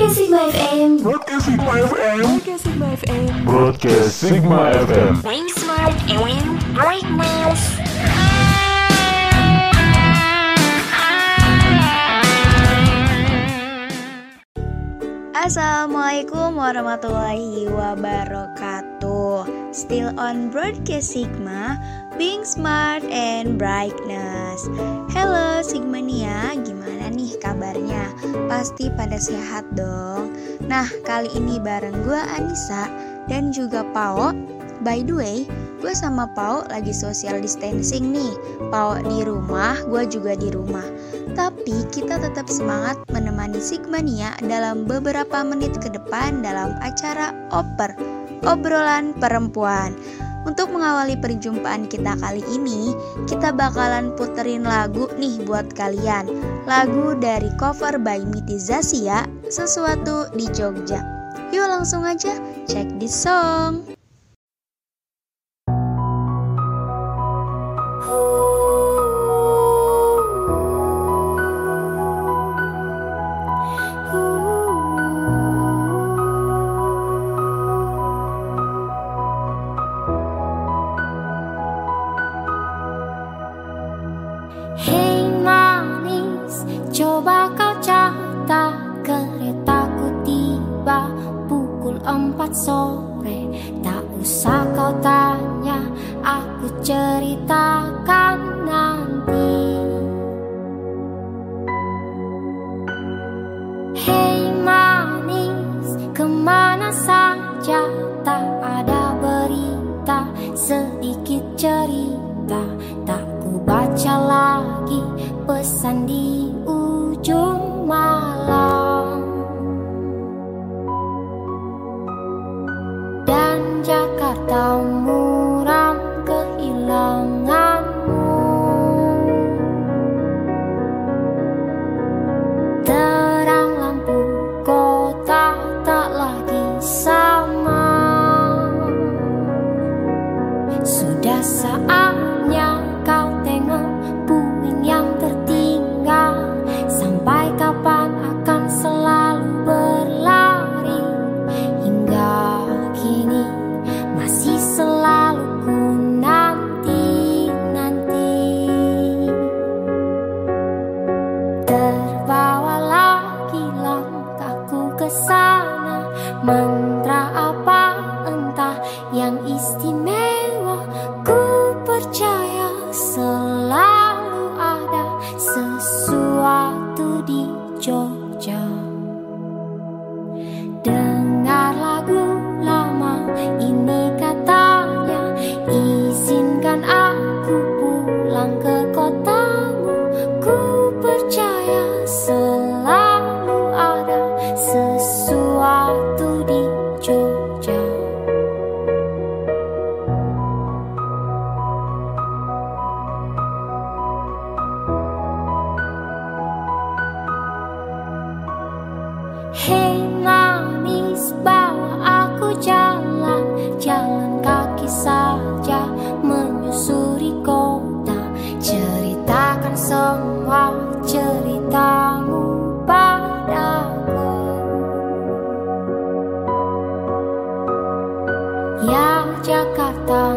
Broadcast Sigma FM. Broadcast Sigma FM. Broadcast Sigma FM. Broadcast Sigma FM. Being smart and brightness. Assalamualaikum warahmatullahi wabarakatuh Still on Broadcast Sigma Being smart and brightness Hello Sigmania, gimana nih kabarnya? Pasti pada sehat dong Nah kali ini bareng gue Anissa dan juga Pao By the way, gue sama Pao lagi social distancing nih Pao di rumah, gue juga di rumah tapi kita tetap semangat menemani Sigmania dalam beberapa menit ke depan dalam acara Oper, obrolan perempuan. Untuk mengawali perjumpaan kita kali ini, kita bakalan puterin lagu nih buat kalian. Lagu dari cover by Miti Zasia, Sesuatu di Jogja. Yuk langsung aja cek di song. Empat sore. Tak usah kau tanya, aku ceritakan Jakarta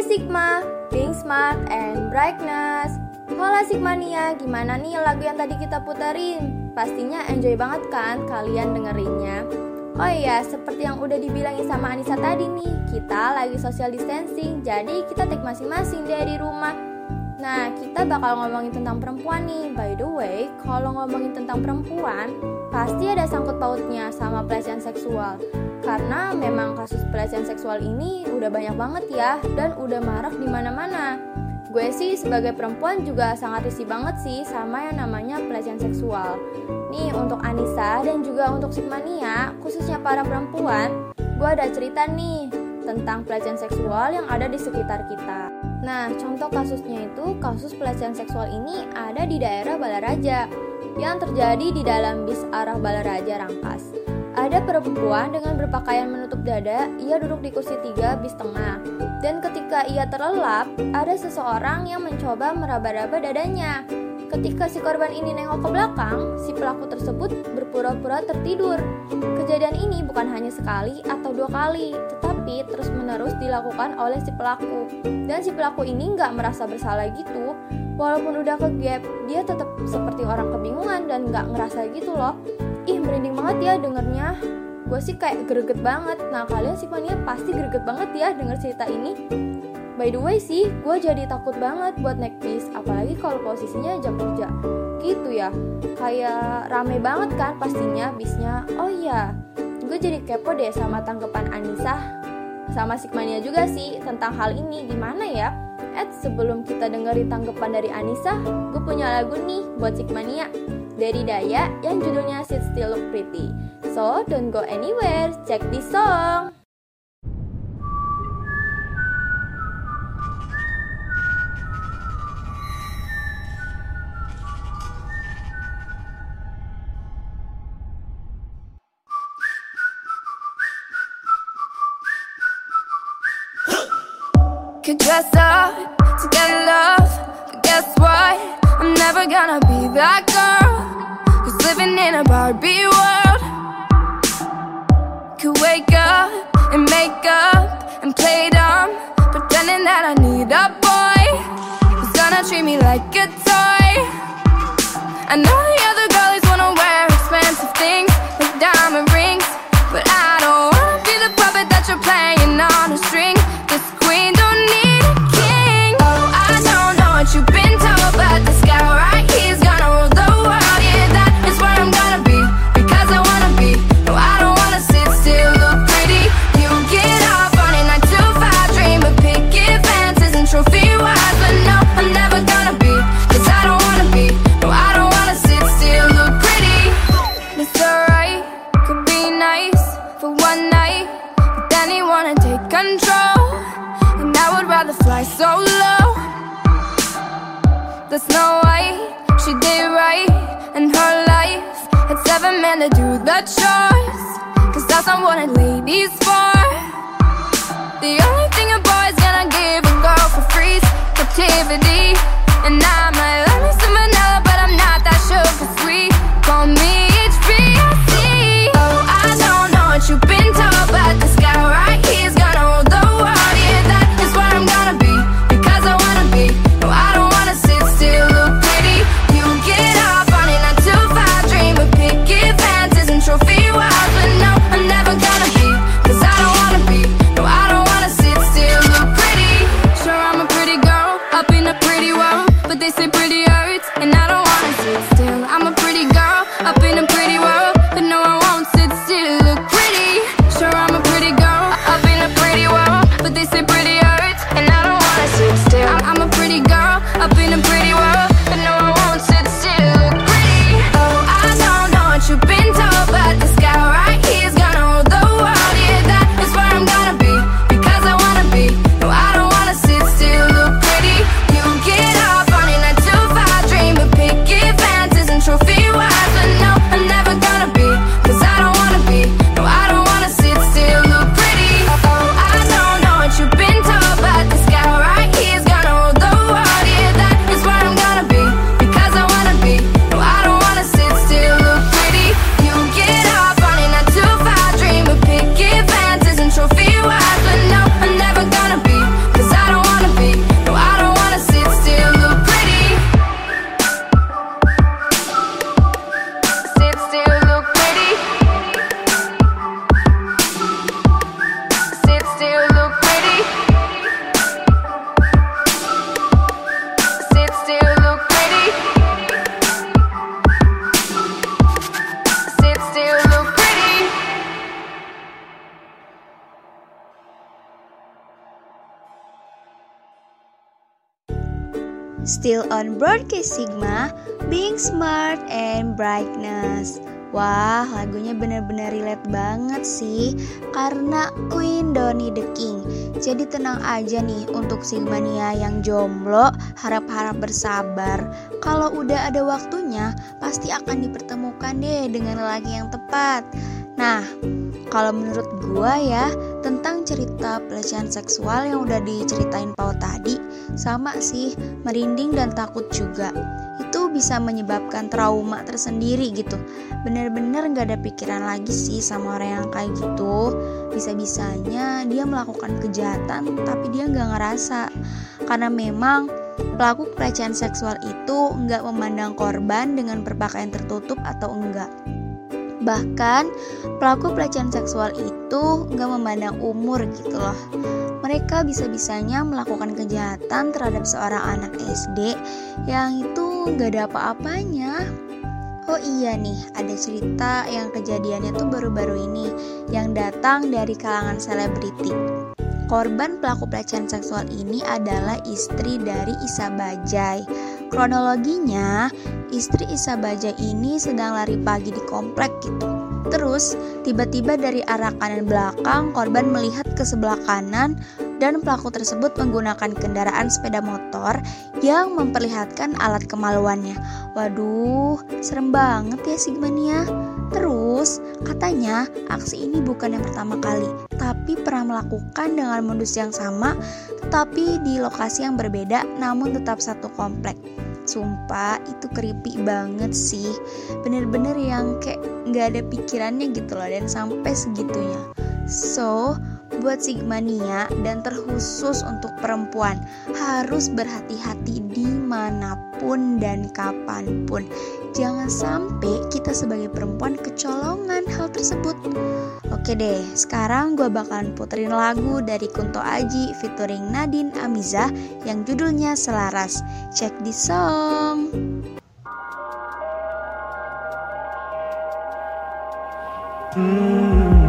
Sigma, Being Smart and Brightness. Halo Sigmania, gimana nih lagu yang tadi kita puterin? Pastinya enjoy banget kan kalian dengerinnya? Oh iya, seperti yang udah dibilangin sama Anissa tadi nih, kita lagi social distancing, jadi kita take masing-masing dari rumah. Nah, kita bakal ngomongin tentang perempuan nih. By the way, kalau ngomongin tentang perempuan, pasti ada sangkut pautnya sama pelecehan seksual. Karena memang kasus pelecehan seksual ini udah banyak banget ya dan udah marak di mana-mana. Gue sih sebagai perempuan juga sangat risih banget sih sama yang namanya pelecehan seksual. Nih untuk Anissa dan juga untuk Sigmania, khususnya para perempuan, gue ada cerita nih tentang pelecehan seksual yang ada di sekitar kita. Nah, contoh kasusnya itu kasus pelecehan seksual ini ada di daerah Balaraja yang terjadi di dalam bis arah Balaraja Rangkas. Ada perempuan dengan berpakaian menutup dada, ia duduk di kursi tiga bis tengah. Dan ketika ia terlelap, ada seseorang yang mencoba meraba-raba dadanya. Ketika si korban ini nengok ke belakang, si pelaku tersebut berpura-pura tertidur. Kejadian ini bukan hanya sekali atau dua kali, tetapi terus-menerus dilakukan oleh si pelaku. Dan si pelaku ini nggak merasa bersalah gitu, walaupun udah ke gap, dia tetap seperti orang kebingungan dan nggak ngerasa gitu loh. Merinding banget ya dengernya. Gue sih kayak greget banget. Nah, kalian sih mania pasti greget banget ya denger cerita ini. By the way sih, gue jadi takut banget buat naik bis, apalagi kalau posisinya jam kerja. Gitu ya, kayak rame banget kan pastinya bisnya. Oh iya, gue jadi kepo deh sama tanggapan Anissa sama Sigmania juga sih tentang hal ini gimana ya? Eh sebelum kita dengerin tanggapan dari Anissa, gue punya lagu nih buat Sigmania dari Daya yang judulnya Sit Pretty. So don't go anywhere, check this song. Could dress up to get love, but guess what? I'm never gonna be that Barbie world. Could wake up and make up and play dumb, pretending that I need a boy who's gonna treat me like a toy. I know chores. Cause that's not what a lady's for. The only thing a boy's gonna give a girl for free is captivity. And I might Still on Broadcast Sigma, Being Smart and Brightness. Wah, lagunya bener-bener relate banget sih Karena Queen Donny the King. Jadi tenang aja nih untuk Sigmania yang jomblo Harap-harap bersabar. Kalau udah ada waktunya Pasti akan dipertemukan deh dengan lelaki yang tepat. Nah, kalau menurut gua ya Tentang cerita pelecehan seksual yang udah diceritain Pau tadi. Sama sih, merinding dan takut juga. Itu bisa menyebabkan trauma tersendiri gitu. Bener-bener gak ada pikiran lagi sih sama orang yang kayak gitu. Bisa-bisanya dia melakukan kejahatan tapi dia gak ngerasa. Karena memang pelaku pelecehan seksual itu nggak memandang korban dengan berpakaian tertutup atau enggak Bahkan pelaku pelecehan seksual itu nggak memandang umur gitu loh. Mereka bisa-bisanya melakukan kejahatan terhadap seorang anak SD yang itu nggak ada apa-apanya. Oh iya nih, ada cerita yang kejadiannya tuh baru-baru ini yang datang dari kalangan selebriti. Korban pelaku pelecehan seksual ini adalah istri dari Isa Bajai. Kronologinya, istri Isa Bajai ini sedang lari pagi di komplek gitu. Terus, tiba-tiba dari arah kanan belakang, korban melihat ke sebelah kanan dan pelaku tersebut menggunakan kendaraan sepeda motor yang memperlihatkan alat kemaluannya. Waduh, serem banget ya Sigmania. Terus, katanya aksi ini bukan yang pertama kali, tapi pernah melakukan dengan modus yang sama, tetapi di lokasi yang berbeda namun tetap satu komplek. Sumpah itu creepy banget sih. Bener-bener yang kayak nggak ada pikirannya gitu loh Dan sampai segitunya. So buat Sigmania dan terkhusus untuk perempuan harus berhati-hati di mana pun dan kapan pun jangan sampai kita sebagai perempuan kecolongan hal tersebut. Oke deh sekarang gue bakalan puterin lagu dari Kunto Aji featuring Nadine Amiza yang judulnya Selaras. Check di song. Aku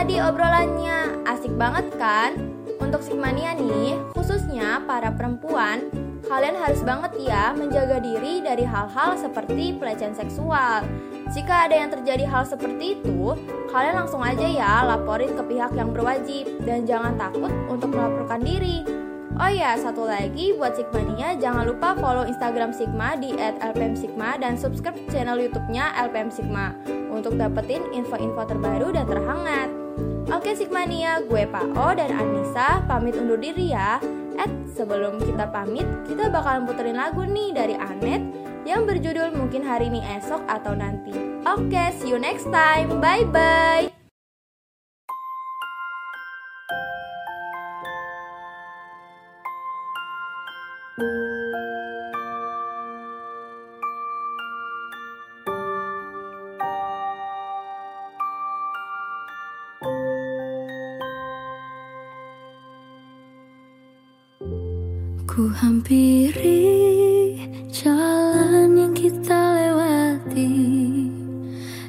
tadi obrolannya? Asik banget kan? Untuk Sigmania nih, khususnya para perempuan, kalian harus banget ya menjaga diri dari hal-hal seperti pelecehan seksual. Jika ada yang terjadi hal seperti itu, kalian langsung aja ya laporin ke pihak yang berwajib dan jangan takut untuk melaporkan diri. Oh ya, satu lagi buat Sigmania, jangan lupa follow Instagram Sigma di @lpmsigma dan subscribe channel YouTube-nya LPM Sigma untuk dapetin info-info terbaru dan terhangat. Oke Sigmania, gue Pak O dan Anissa pamit undur diri ya. Eh, sebelum kita pamit, kita bakalan puterin lagu nih dari Anet yang berjudul mungkin hari ini esok atau nanti. Oke, see you next time. Bye Ku hampiri jalan yang kita lewati.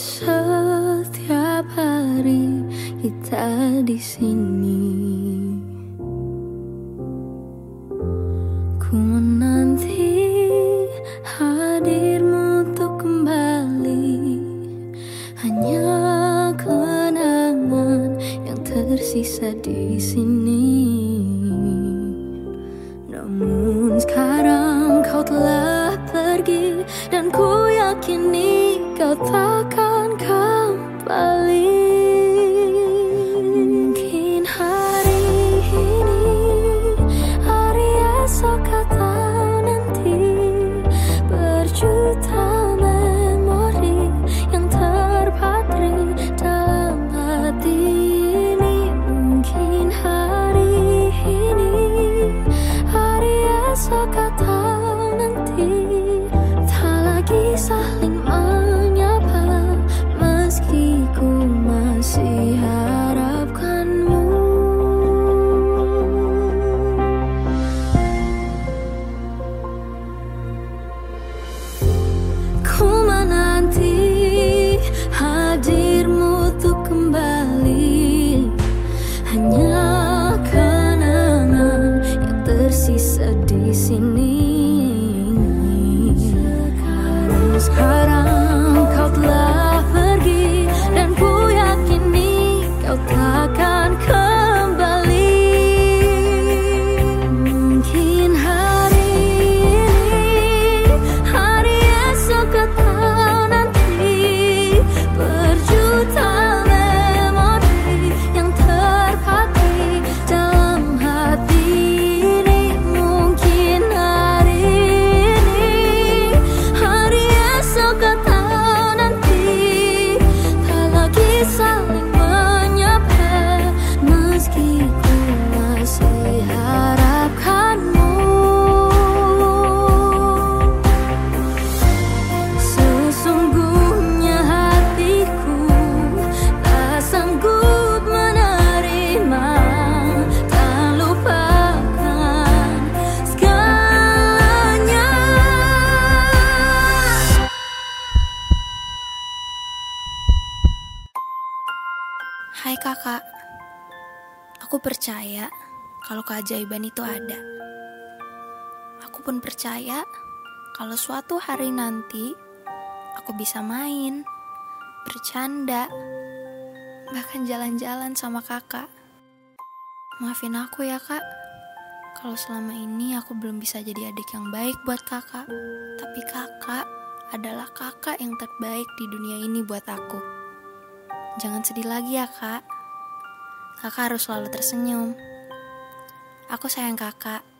Setiap hari kita di sini. Ku menanti hadirmu untuk kembali. Hanya kenangan yang tersisa di sini Dan ku yakini kau takkan kembali kalau keajaiban itu ada. Aku pun percaya kalau suatu hari nanti aku bisa main, bercanda, bahkan jalan-jalan sama kakak. Maafin aku ya kak, kalau selama ini aku belum bisa jadi adik yang baik buat kakak. Tapi kakak adalah kakak yang terbaik di dunia ini buat aku. Jangan sedih lagi ya kak. Kakak harus selalu tersenyum. Aku sayang kakak.